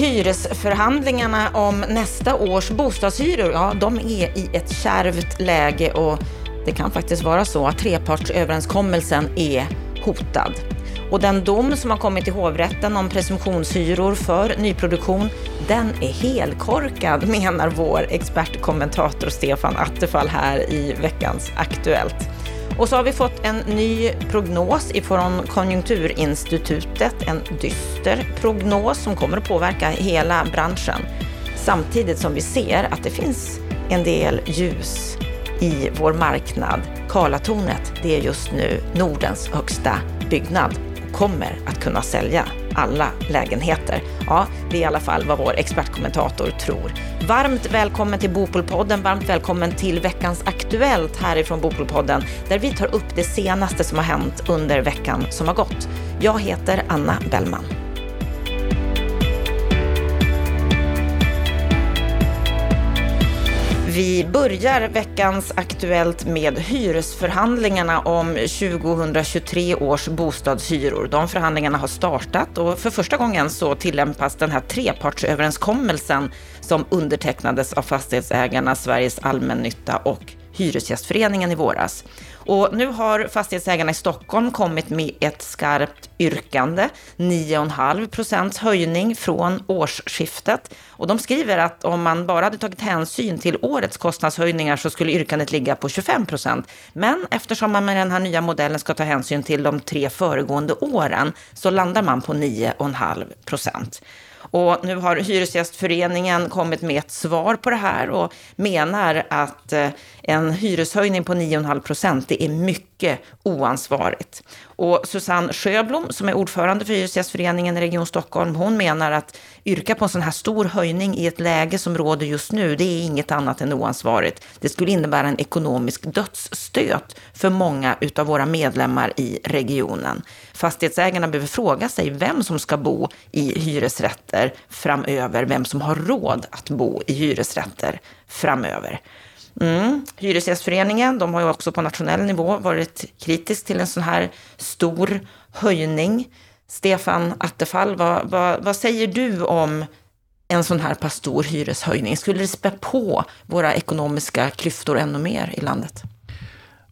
Hyresförhandlingarna om nästa års bostadshyror, ja, de är i ett kärvt läge och det kan faktiskt vara så att trepartsöverenskommelsen är hotad. Och den dom som har kommit till hovrätten om presumtionshyror för nyproduktion, den är helkorkad menar vår expertkommentator Stefan Attefall här i veckans Aktuellt. Och så har vi fått en ny prognos ifrån Konjunkturinstitutet, en dyster prognos som kommer att påverka hela branschen. Samtidigt som vi ser att det finns en del ljus i vår marknad. Karlatornet, det är just nu Nordens högsta byggnad och kommer att kunna sälja alla lägenheter. Ja, det är i alla fall vad vår expertkommentator tror. Varmt välkommen till Bopolpodden, varmt välkommen till veckans Aktuellt härifrån Bopolpodden, där vi tar upp det senaste som har hänt under veckan som har gått. Jag heter Anna Bellman. Vi börjar veckans Aktuellt med hyresförhandlingarna om 2023 års bostadshyror. De förhandlingarna har startat och för första gången så tillämpas den här trepartsöverenskommelsen som undertecknades av fastighetsägarna Sveriges allmännytta och Hyresgästföreningen i våras. Och nu har fastighetsägarna i Stockholm kommit med ett skarpt yrkande, 9,5 procents höjning från årsskiftet. Och de skriver att om man bara hade tagit hänsyn till årets kostnadshöjningar så skulle yrkandet ligga på 25 procent. Men eftersom man med den här nya modellen ska ta hänsyn till de tre föregående åren så landar man på 9,5 procent. Och nu har Hyresgästföreningen kommit med ett svar på det här och menar att eh, en hyreshöjning på 9,5 procent, det är mycket oansvarigt. Och Susanne Sjöblom, som är ordförande för Hyresgästföreningen i Region Stockholm, hon menar att yrka på en sån här stor höjning i ett läge som råder just nu, det är inget annat än oansvarigt. Det skulle innebära en ekonomisk dödsstöt för många utav våra medlemmar i regionen. Fastighetsägarna behöver fråga sig vem som ska bo i hyresrätter framöver, vem som har råd att bo i hyresrätter framöver. Mm. Hyresgästföreningen, de har ju också på nationell nivå varit kritisk till en sån här stor höjning. Stefan Attefall, vad, vad, vad säger du om en sån här pass stor hyreshöjning? Skulle det spä på våra ekonomiska klyftor ännu mer i landet?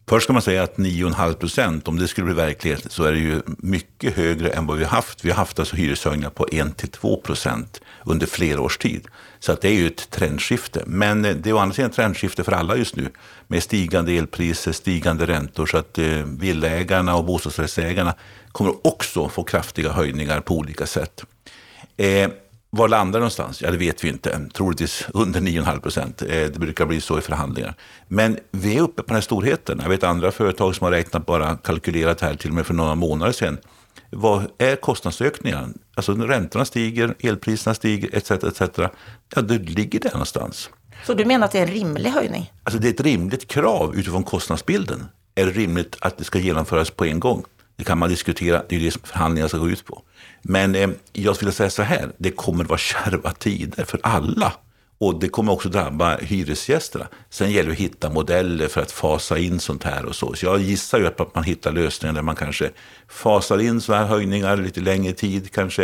Först ska man säga att 9,5 procent, om det skulle bli verklighet, så är det ju mycket högre än vad vi har haft. Vi har haft alltså hyreshöjningar på 1-2 procent under flera års tid. Så att det är ju ett trendskifte. Men eh, det är å andra sidan ett trendskifte för alla just nu. Med stigande elpriser, stigande räntor. Så att eh, villaägarna och bostadsrättsägarna kommer också få kraftiga höjningar på olika sätt. Eh, var landar det någonstans? Ja, det vet vi inte. Troligtvis under 9,5 procent. Eh, det brukar bli så i förhandlingar. Men vi är uppe på den här storheten. Jag vet andra företag som har räknat bara kalkylerat här till och med för några månader sedan. Vad är kostnadsökningen? Alltså räntorna stiger, elpriserna stiger etc. etc. Ja, det ligger där någonstans. Så du menar att det är en rimlig höjning? Alltså det är ett rimligt krav utifrån kostnadsbilden. Är det rimligt att det ska genomföras på en gång? Det kan man diskutera, det är det som förhandlingarna ska gå ut på. Men eh, jag skulle säga så här, det kommer att vara kärva tider för alla. Och det kommer också drabba hyresgästerna. Sen gäller det att hitta modeller för att fasa in sånt här och så. Så jag gissar ju att man hittar lösningar där man kanske fasar in sådana här höjningar lite längre tid kanske,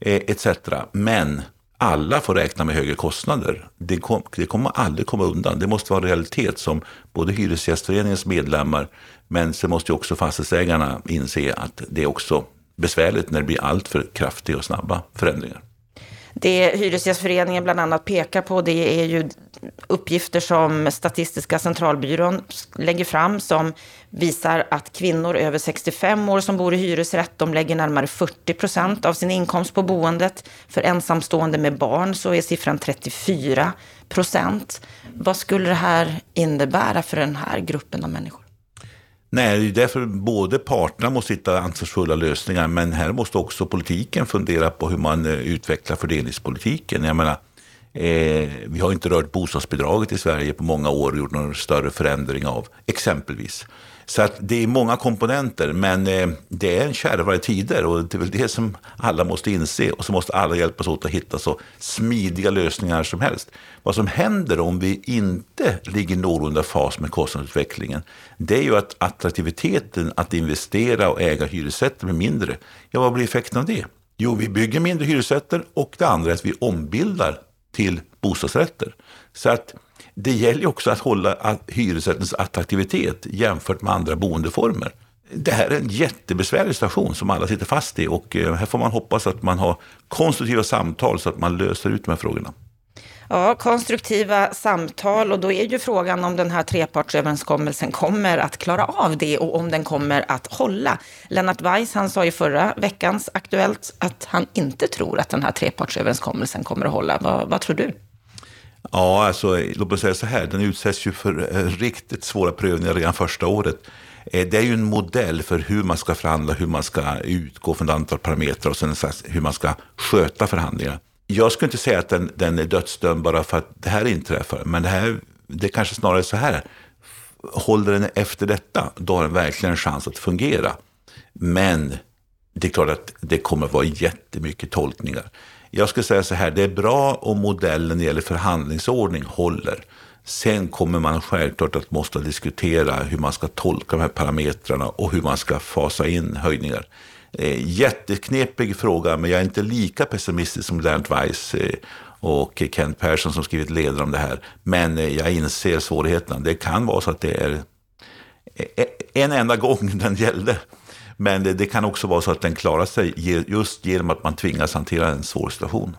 eh, etc. Men alla får räkna med högre kostnader. Det, kom, det kommer aldrig komma undan. Det måste vara en realitet som både Hyresgästföreningens medlemmar men sen måste ju också fastighetsägarna inse att det är också besvärligt när det blir allt för kraftiga och snabba förändringar. Det Hyresgästföreningen bland annat pekar på det är ju uppgifter som Statistiska centralbyrån lägger fram som visar att kvinnor över 65 år som bor i hyresrätt, de lägger närmare 40 procent av sin inkomst på boendet. För ensamstående med barn så är siffran 34 procent. Vad skulle det här innebära för den här gruppen av människor? Nej, det är därför både parterna måste hitta ansvarsfulla lösningar, men här måste också politiken fundera på hur man eh, utvecklar fördelningspolitiken. Jag menar, eh, vi har inte rört bostadsbidraget i Sverige på många år och gjort någon större förändring av, exempelvis. Så att det är många komponenter, men eh, det är en kärvare tider och det är väl det som alla måste inse och så måste alla hjälpas åt att hitta så smidiga lösningar som helst. Vad som händer om vi inte ligger någorlunda fas med kostnadsutvecklingen, det är ju att attraktiviteten att investera och äga hyresrätter blir mindre. Ja, vad blir effekten av det? Jo, vi bygger mindre hyresrätter och det andra är att vi ombildar till bostadsrätter. Så att det gäller också att hålla hyresrättens attraktivitet jämfört med andra boendeformer. Det här är en jättebesvärlig situation som alla sitter fast i och eh, här får man hoppas att man har konstruktiva samtal så att man löser ut de här frågorna. Ja, konstruktiva samtal och då är ju frågan om den här trepartsöverenskommelsen kommer att klara av det och om den kommer att hålla. Lennart Weiss, han sa i förra veckans Aktuellt att han inte tror att den här trepartsöverenskommelsen kommer att hålla. Vad, vad tror du? Ja, alltså, låt mig säga så här, den utsätts ju för eh, riktigt svåra prövningar redan första året. Eh, det är ju en modell för hur man ska förhandla, hur man ska utgå från ett antal parametrar och sen hur man ska sköta förhandlingar. Jag skulle inte säga att den, den är dödsdömd bara för att det här inträffar, men det, här, det är kanske snarare så här. Håller den efter detta, då har den verkligen en chans att fungera. Men det är klart att det kommer att vara jättemycket tolkningar. Jag skulle säga så här, det är bra om modellen när det gäller förhandlingsordning håller. Sen kommer man självklart att måste diskutera hur man ska tolka de här parametrarna och hur man ska fasa in höjningar. Eh, jätteknepig fråga, men jag är inte lika pessimistisk som Lennart Weiss eh, och Kent Persson som skrivit ledare om det här. Men eh, jag inser svårigheterna. Det kan vara så att det är eh, en enda gång den gällde. Men det, det kan också vara så att den klarar sig just genom att man tvingas hantera en svår situation.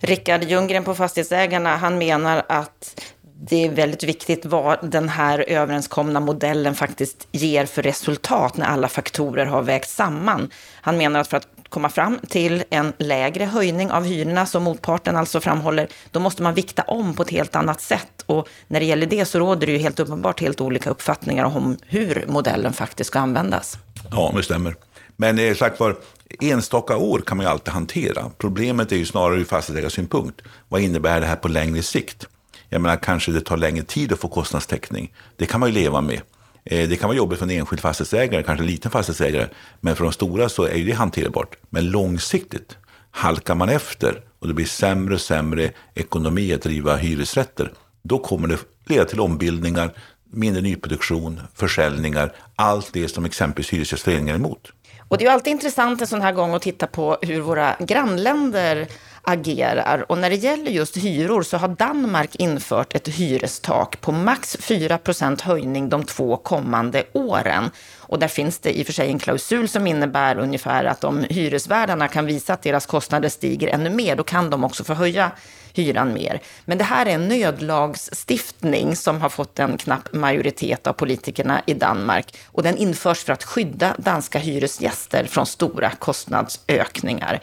Rickard Ljunggren på Fastighetsägarna, han menar att det är väldigt viktigt vad den här överenskomna modellen faktiskt ger för resultat när alla faktorer har vägts samman. Han menar att för att komma fram till en lägre höjning av hyrorna, som motparten alltså framhåller, då måste man vikta om på ett helt annat sätt. Och när det gäller det så råder det ju helt uppenbart helt olika uppfattningar om hur modellen faktiskt ska användas. Ja, det stämmer. Men eh, sagt var, enstaka år kan man ju alltid hantera. Problemet är ju snarare ur fastighetsägarsynpunkt. Vad innebär det här på längre sikt? Jag menar, kanske det tar längre tid att få kostnadstäckning. Det kan man ju leva med. Eh, det kan vara jobbigt för en enskild fastighetsägare, kanske en liten fastighetsägare. Men för de stora så är det hanterbart. Men långsiktigt, halkar man efter och det blir sämre och sämre ekonomi att driva hyresrätter, då kommer det leda till ombildningar, mindre nyproduktion, försäljningar, allt det som exempelvis Hyresgästföreningen är emot. Och det är ju alltid intressant en sån här gång att titta på hur våra grannländer agerar. Och när det gäller just hyror så har Danmark infört ett hyrestak på max 4% höjning de två kommande åren. Och där finns det i och för sig en klausul som innebär ungefär att om hyresvärdarna kan visa att deras kostnader stiger ännu mer, då kan de också få höja hyran mer. Men det här är en nödlagsstiftning som har fått en knapp majoritet av politikerna i Danmark. Och den införs för att skydda danska hyresgäster från stora kostnadsökningar.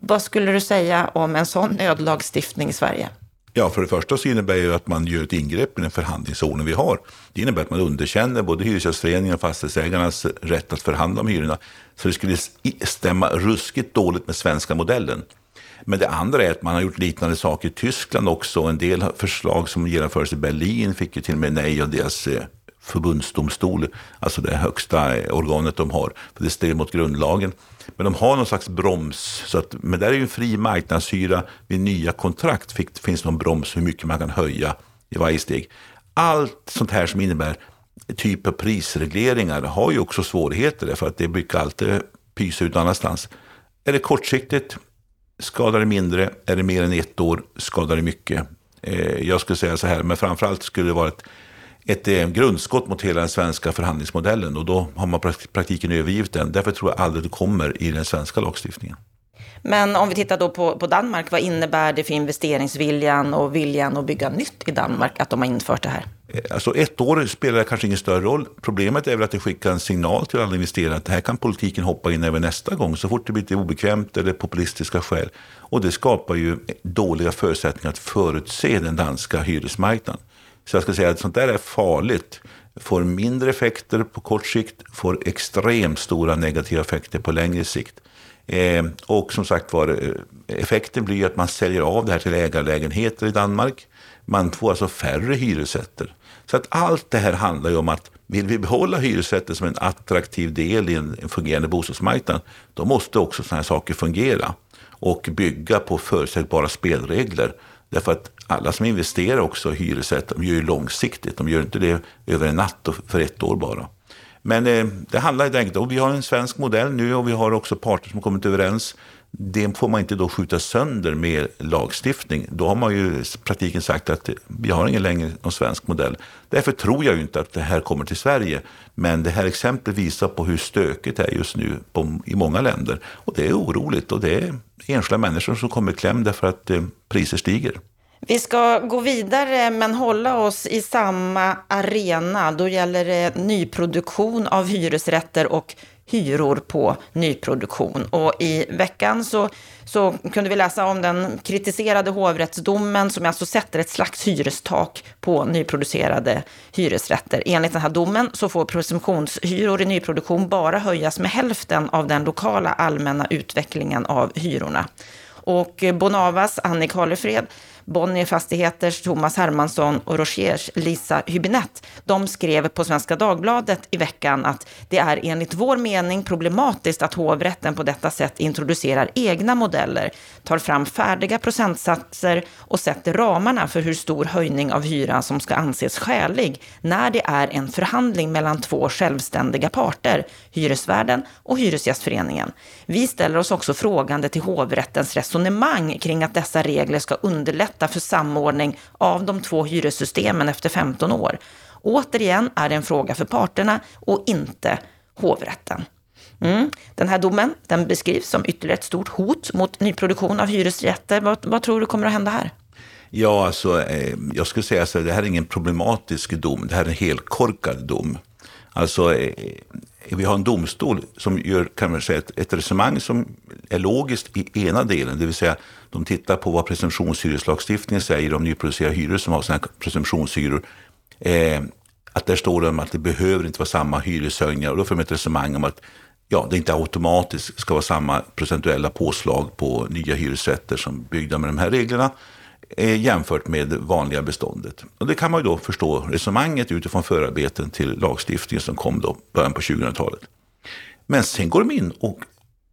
Vad skulle du säga om en sån nödlagstiftning i Sverige? Ja, för det första så innebär det att man gör ett ingrepp i den förhandlingsordning vi har. Det innebär att man underkänner både Hyresgästföreningen och fastighetsägarnas rätt att förhandla om hyrorna. Så det skulle stämma ruskigt dåligt med svenska modellen. Men det andra är att man har gjort liknande saker i Tyskland också. En del förslag som genomfördes i Berlin fick ju till och med nej av deras eh, förbundsdomstol, alltså det högsta eh, organet de har. För det strider mot grundlagen. Men de har någon slags broms. Så att, men där är ju en fri marknadshyra. Vid nya kontrakt fick, finns någon broms hur mycket man kan höja i varje steg. Allt sånt här som innebär typ av prisregleringar har ju också svårigheter. För att det brukar alltid pysa ut annanstans. Är det kortsiktigt skadar det mindre. Är det mer än ett år skadar det mycket. Eh, jag skulle säga så här, men framförallt skulle det vara ett ett eh, grundskott mot hela den svenska förhandlingsmodellen och då har man praktiken övergivit den. Därför tror jag aldrig det kommer i den svenska lagstiftningen. Men om vi tittar då på, på Danmark, vad innebär det för investeringsviljan och viljan att bygga nytt i Danmark att de har infört det här? Eh, alltså ett år spelar kanske ingen större roll. Problemet är väl att det skickar en signal till alla investerare att här kan politiken hoppa in även nästa gång så fort det blir lite obekvämt eller populistiska skäl. Och det skapar ju dåliga förutsättningar att förutse den danska hyresmarknaden. Så jag ska säga att sånt där är farligt. Får mindre effekter på kort sikt, får extremt stora negativa effekter på längre sikt. Eh, och som sagt var, eh, effekten blir att man säljer av det här till ägarlägenheter i Danmark. Man får alltså färre hyresrätter. Så att allt det här handlar ju om att vill vi behålla hyresrätter som en attraktiv del i en fungerande bostadsmarknad, då måste också sådana här saker fungera och bygga på förutsägbara spelregler. Därför att alla som investerar också i hyresrätt, de gör ju långsiktigt. De gör inte det över en natt och för ett år bara. Men eh, det handlar helt enkelt om, vi har en svensk modell nu och vi har också parter som kommit överens det får man inte då skjuta sönder med lagstiftning. Då har man ju i praktiken sagt att vi har ingen längre någon svensk modell. Därför tror jag ju inte att det här kommer till Sverige. Men det här exemplet visar på hur stökigt det är just nu på, i många länder. Och det är oroligt och det är enskilda människor som kommer i kläm därför att eh, priser stiger. Vi ska gå vidare men hålla oss i samma arena. Då gäller det nyproduktion av hyresrätter och hyror på nyproduktion. Och i veckan så, så kunde vi läsa om den kritiserade hovrättsdomen som alltså sätter ett slags hyrestak på nyproducerade hyresrätter. Enligt den här domen så får presumtionshyror i nyproduktion bara höjas med hälften av den lokala allmänna utvecklingen av hyrorna. Och Bonavas Annie Karlefred Bonnier Fastigheters Thomas Hermansson och Rochers Lisa Hübinette, de skrev på Svenska Dagbladet i veckan att det är enligt vår mening problematiskt att hovrätten på detta sätt introducerar egna modeller, tar fram färdiga procentsatser och sätter ramarna för hur stor höjning av hyran som ska anses skälig när det är en förhandling mellan två självständiga parter, hyresvärden och Hyresgästföreningen. Vi ställer oss också frågande till hovrättens resonemang kring att dessa regler ska underlätta underlätta för samordning av de två hyressystemen efter 15 år. Återigen är det en fråga för parterna och inte hovrätten. Mm. Den här domen den beskrivs som ytterligare ett stort hot mot nyproduktion av hyresrätter. Vad, vad tror du kommer att hända här? Ja, alltså, eh, jag skulle säga att det här är ingen problematisk dom. Det här är en helt korkad dom. Alltså, eh, vi har en domstol som gör kan man säga, ett, ett resonemang som är logiskt i ena delen, det vill säga de tittar på vad presumtionshyreslagstiftningen säger om nyproducerade hyror som har sådana här presumtionshyror. Eh, att där står det om att det behöver inte vara samma hyreshöjningar. Och då får de ett resonemang om att ja, det inte automatiskt ska vara samma procentuella påslag på nya hyresrätter som byggda med de här reglerna. Eh, jämfört med vanliga beståndet. Och det kan man ju då förstå resonemanget utifrån förarbeten till lagstiftningen som kom då början på 2000-talet. Men sen går de in och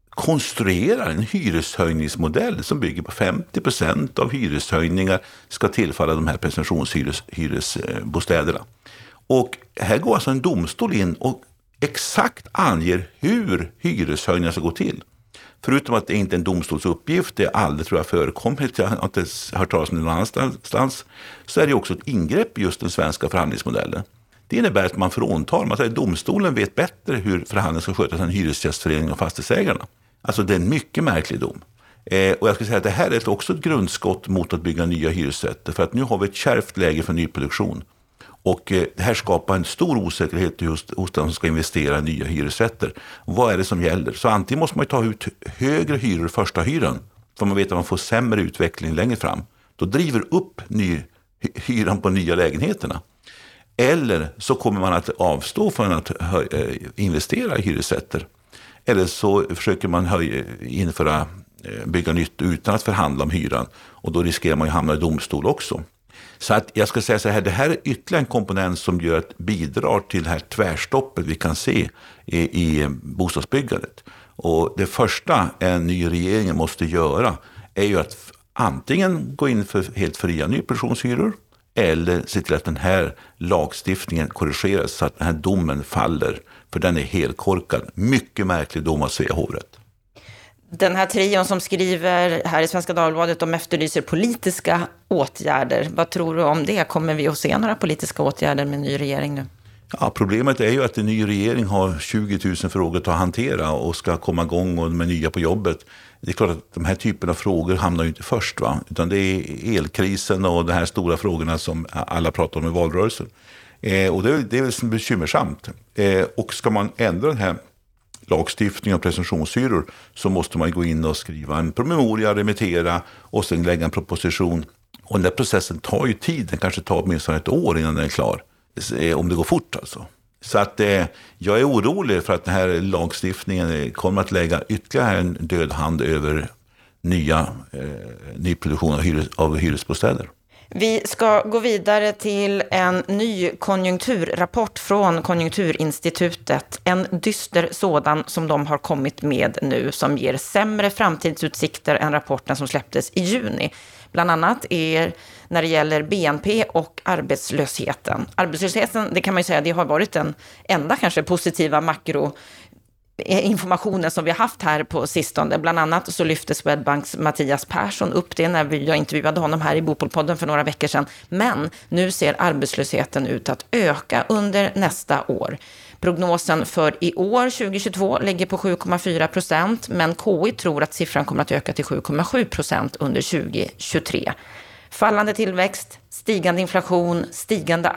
konstruerar en hyreshöjningsmodell som bygger på 50 procent av hyreshöjningar ska tillfalla de här presumtionshyresbostäderna. Och här går alltså en domstol in och exakt anger hur hyreshöjningar ska gå till. Förutom att det inte är en domstols uppgift, det har aldrig tror jag förekommit, jag har inte hört talas om det någon annanstans, så är det också ett ingrepp i just den svenska förhandlingsmodellen. Det innebär att man fråntar, man säger att domstolen vet bättre hur förhandlingen ska skötas än Hyresgästföreningen och fastighetsägarna. Alltså det är en mycket märklig dom. Eh, och jag skulle säga att det här är också ett grundskott mot att bygga nya hyresrätter. För att nu har vi ett kärvt läge för nyproduktion. Och eh, det här skapar en stor osäkerhet just hos de som ska investera i nya hyresrätter. Vad är det som gäller? Så antingen måste man ta ut högre hyror i första hyran. För man vet att man får sämre utveckling längre fram. Då driver upp ny, hyran på nya lägenheterna. Eller så kommer man att avstå från att eh, investera i hyresrätter. Eller så försöker man höja, införa, eh, bygga nytt utan att förhandla om hyran. Och då riskerar man ju hamna i domstol också. Så att jag ska säga så här, det här är ytterligare en komponent som gör att bidrar till det här tvärstoppet vi kan se i, i bostadsbyggandet. Och det första en ny regering måste göra är ju att antingen gå in för helt fria nyproduktionshyror eller se till att den här lagstiftningen korrigeras så att den här domen faller för den är helkorkad. Mycket märklig dom av Svea hovrätt. Den här trion som skriver här i Svenska Dagbladet, de efterlyser politiska åtgärder. Vad tror du om det? Kommer vi att se några politiska åtgärder med ny regering nu? Ja, problemet är ju att en ny regering har 20 000 frågor att hantera och ska komma igång med nya på jobbet. Det är klart att de här typerna av frågor hamnar ju inte först, va? utan det är elkrisen och de här stora frågorna som alla pratar om i valrörelsen. Eh, och det är, det är bekymmersamt. Eh, och ska man ändra den här lagstiftning om presumtionshyror så måste man gå in och skriva en promemoria, remittera och sen lägga en proposition. Och den där processen tar ju tid, den kanske tar åtminstone ett år innan den är klar. Eh, om det går fort alltså. Så att eh, jag är orolig för att den här lagstiftningen eh, kommer att lägga ytterligare en död hand över nya eh, nyproduktion av, hyres, av hyresbostäder. Vi ska gå vidare till en ny konjunkturrapport från Konjunkturinstitutet. En dyster sådan som de har kommit med nu som ger sämre framtidsutsikter än rapporten som släpptes i juni. Bland annat är när det gäller BNP och arbetslösheten. Arbetslösheten, det kan man ju säga, det har varit den enda kanske positiva makro informationen som vi har haft här på sistone. Bland annat så lyfte Swedbanks Mattias Persson upp det när jag intervjuade honom här i Bopolpodden för några veckor sedan. Men nu ser arbetslösheten ut att öka under nästa år. Prognosen för i år, 2022, ligger på 7,4 procent, men KI tror att siffran kommer att öka till 7,7 procent under 2023. Fallande tillväxt, stigande inflation, stigande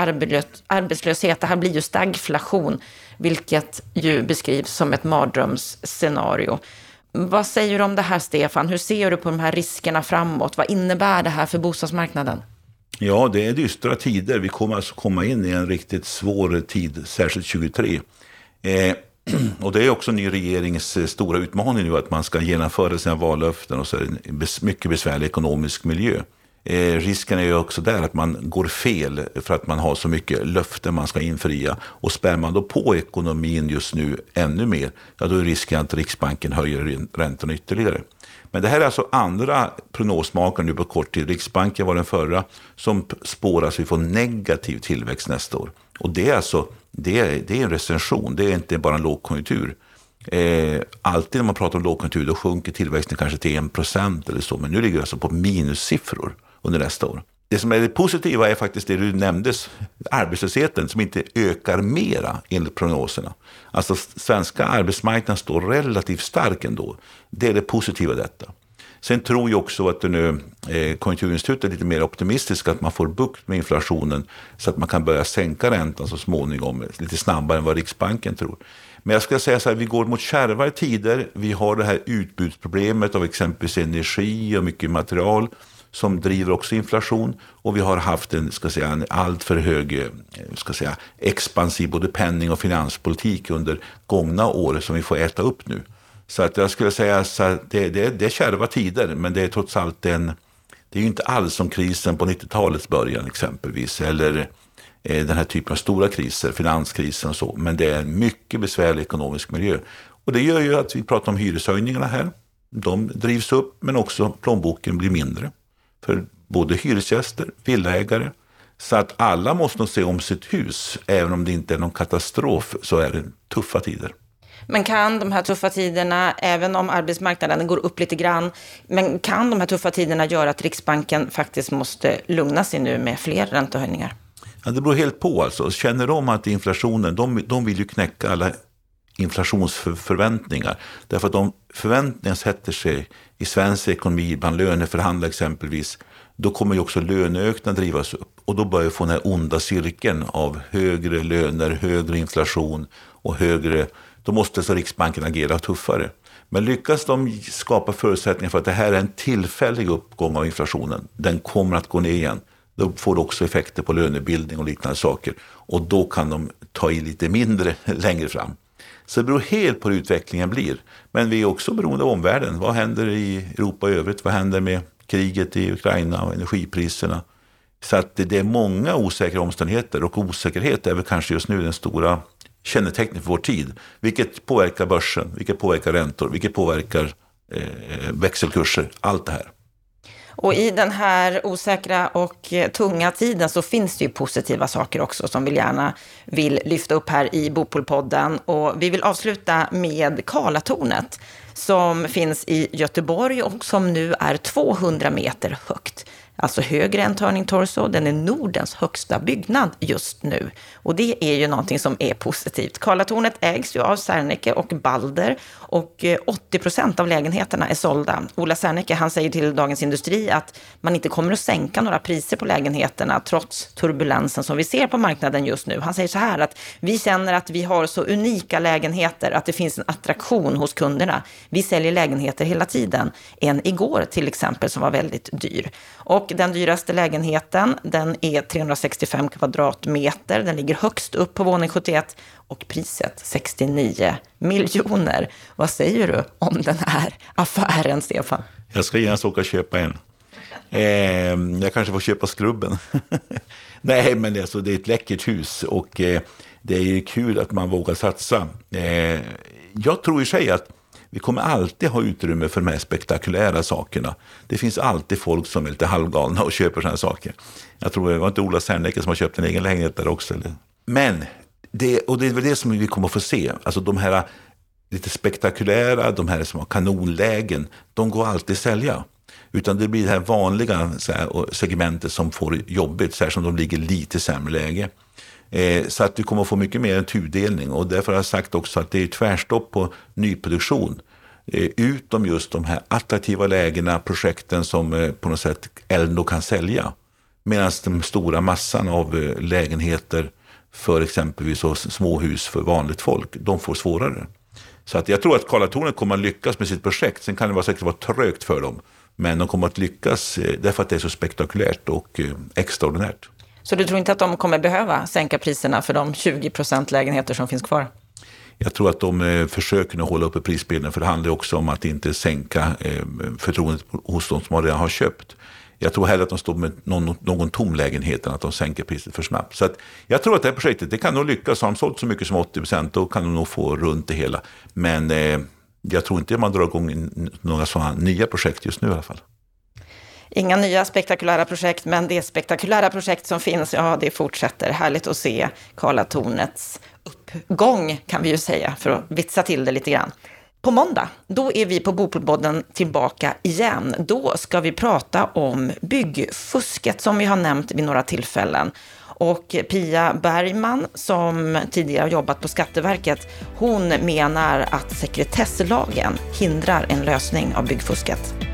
arbetslöshet. Det här blir ju stagflation, vilket ju beskrivs som ett mardrömsscenario. Vad säger du om det här, Stefan? Hur ser du på de här riskerna framåt? Vad innebär det här för bostadsmarknaden? Ja, det är dystra tider. Vi kommer alltså komma in i en riktigt svår tid, särskilt 23. Eh, och det är också ny regerings eh, stora utmaning nu att man ska genomföra sina vallöften och så är det en mycket besvärlig ekonomisk miljö. Eh, risken är ju också där att man går fel för att man har så mycket löften man ska infria. Och spär man då på ekonomin just nu ännu mer, ja då är risken att Riksbanken höjer räntorna ytterligare. Men det här är alltså andra prognosmakare nu på kort tid. Riksbanken var den förra som spårar att vi får negativ tillväxt nästa år. Och det är alltså det är, det är en recension, det är inte bara en lågkonjunktur. Eh, alltid när man pratar om lågkonjunktur då sjunker tillväxten kanske till 1% eller så. Men nu ligger det alltså på minussiffror under nästa år. Det som är det positiva är faktiskt det du nämnde, arbetslösheten som inte ökar mera enligt prognoserna. Alltså svenska arbetsmarknaden står relativt stark ändå. Det är det positiva i detta. Sen tror jag också att nu, eh, Konjunkturinstitutet är lite mer optimistiska att man får bukt med inflationen så att man kan börja sänka räntan så småningom lite snabbare än vad Riksbanken tror. Men jag ska säga så här, vi går mot kärvare tider. Vi har det här utbudsproblemet av exempelvis energi och mycket material som driver också inflation. Och vi har haft en, ska säga, en alltför hög eh, ska säga, expansiv både penning och finanspolitik under gångna år som vi får äta upp nu. Så att jag skulle säga att det, det, det är kärva tider, men det är trots allt en... Det är ju inte alls som krisen på 90-talets början exempelvis, eller eh, den här typen av stora kriser, finanskrisen och så. Men det är en mycket besvärlig ekonomisk miljö. Och det gör ju att vi pratar om hyreshöjningarna här. De drivs upp, men också plånboken blir mindre för både hyresgäster, villaägare. Så att alla måste nog se om sitt hus. Även om det inte är någon katastrof så är det tuffa tider. Men kan de här tuffa tiderna, även om arbetsmarknaden går upp lite grann, men kan de här tuffa tiderna göra att Riksbanken faktiskt måste lugna sig nu med fler räntehöjningar? Ja, det beror helt på alltså. Känner de att inflationen, de, de vill ju knäcka alla inflationsförväntningar. Därför att om förväntningarna sätter sig i svensk ekonomi, bland löneförhandlare exempelvis, då kommer ju också löneökningarna drivas upp. Och då börjar vi få den här onda cirkeln av högre löner, högre inflation och högre... Då måste så Riksbanken agera tuffare. Men lyckas de skapa förutsättningar för att det här är en tillfällig uppgång av inflationen, den kommer att gå ner igen, då får det också effekter på lönebildning och liknande saker. Och då kan de ta i lite mindre längre fram. Så det beror helt på hur utvecklingen blir. Men vi är också beroende av omvärlden. Vad händer i Europa i övrigt? Vad händer med kriget i Ukraina och energipriserna? Så att det är många osäkra omständigheter och osäkerhet är väl kanske just nu den stora kännetecknet för vår tid. Vilket påverkar börsen, vilket påverkar räntor, vilket påverkar eh, växelkurser, allt det här. Och i den här osäkra och eh, tunga tiden så finns det ju positiva saker också som vi gärna vill lyfta upp här i Bopolpodden. Och vi vill avsluta med Karlatornet som finns i Göteborg och som nu är 200 meter högt alltså högre än Turning Torso. Den är Nordens högsta byggnad just nu. Och det är ju någonting som är positivt. Karlatornet ägs ju av Serneke och Balder och eh, 80 procent av lägenheterna är sålda. Ola Serneke, han säger till Dagens Industri att man inte kommer att sänka några priser på lägenheterna trots turbulensen som vi ser på marknaden just nu. Han säger så här att vi känner att vi har så unika lägenheter att det finns en attraktion hos kunderna. Vi säljer lägenheter hela tiden. En igår till exempel som var väldigt dyr. Och den dyraste lägenheten, den är 365 kvadratmeter. Den ligger högst upp på våning 71 och priset 69 miljoner. Vad säger du om den här affären, Stefan? Jag ska gärna åka och köpa en. Eh, jag kanske får köpa skrubben. Nej, men alltså, det är ett läckert hus och eh, det är kul att man vågar satsa. Eh, jag tror i sig att vi kommer alltid ha utrymme för de här spektakulära sakerna. Det finns alltid folk som är lite halvgalna och köper sådana saker. Jag tror det var inte Ola Serneke som har köpt en egen lägenhet där också. Eller? Men, det, och det är väl det som vi kommer att få se. Alltså de här eh, lite spektakulära, de här som har kanonlägen, de går alltid att sälja. Utan det blir det här vanliga här, segmentet som får jobbigt, särskilt om de ligger lite sämre läge. Eh, så att vi kommer att få mycket mer än tudelning och därför har jag sagt också att det är tvärstopp på nyproduktion. Eh, utom just de här attraktiva lägena, projekten som eh, på något sätt Elno kan sälja. Medan den stora massan av eh, lägenheter för exempelvis småhus för vanligt folk, de får svårare. Så att jag tror att Karlatornet kommer att lyckas med sitt projekt. Sen kan det vara säkert vara trögt för dem. Men de kommer att lyckas eh, därför att det är så spektakulärt och eh, extraordinärt. Så du tror inte att de kommer behöva sänka priserna för de 20 procent lägenheter som finns kvar? Jag tror att de eh, försöker att hålla uppe prisbilden för det handlar också om att inte sänka eh, förtroendet hos de som redan har köpt. Jag tror hellre att de står med någon, någon tom lägenhet än att de sänker priset för snabbt. Så jag tror att det här projektet det kan nog lyckas. Har de sålt så mycket som 80 procent då kan de nog få runt det hela. Men eh, jag tror inte man drar igång några sådana nya projekt just nu i alla fall. Inga nya spektakulära projekt, men det spektakulära projekt som finns, ja, det fortsätter. Härligt att se Karlatornets uppgång, kan vi ju säga, för att vitsa till det lite grann. På måndag, då är vi på Bopolpodden tillbaka igen. Då ska vi prata om byggfusket som vi har nämnt vid några tillfällen. Och Pia Bergman, som tidigare har jobbat på Skatteverket, hon menar att sekretesslagen hindrar en lösning av byggfusket.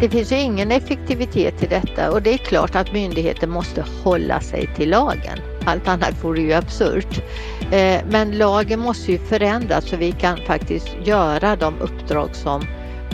Det finns ju ingen effektivitet i detta och det är klart att myndigheten måste hålla sig till lagen. Allt annat vore ju absurt. Eh, men lagen måste ju förändras så vi kan faktiskt göra de uppdrag som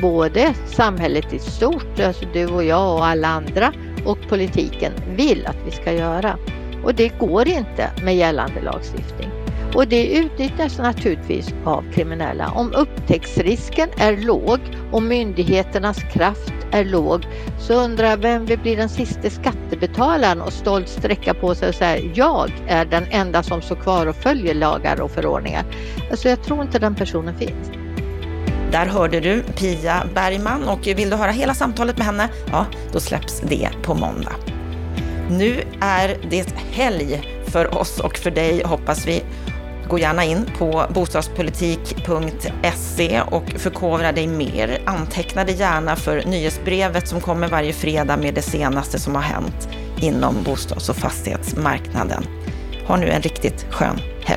både samhället i stort, alltså du och jag och alla andra och politiken vill att vi ska göra. Och det går inte med gällande lagstiftning. Och det utnyttjas naturligtvis av kriminella. Om upptäcktsrisken är låg och myndigheternas kraft är låg så undrar jag vem vill bli den sista skattebetalaren och stolt sträcka på sig och säga jag är den enda som står kvar och följer lagar och förordningar. Alltså jag tror inte den personen finns. Där hörde du Pia Bergman och vill du höra hela samtalet med henne, ja då släpps det på måndag. Nu är det helg för oss och för dig hoppas vi. Gå gärna in på bostadspolitik.se och förkovra dig mer. Anteckna dig gärna för nyhetsbrevet som kommer varje fredag med det senaste som har hänt inom bostads och fastighetsmarknaden. Ha nu en riktigt skön helg.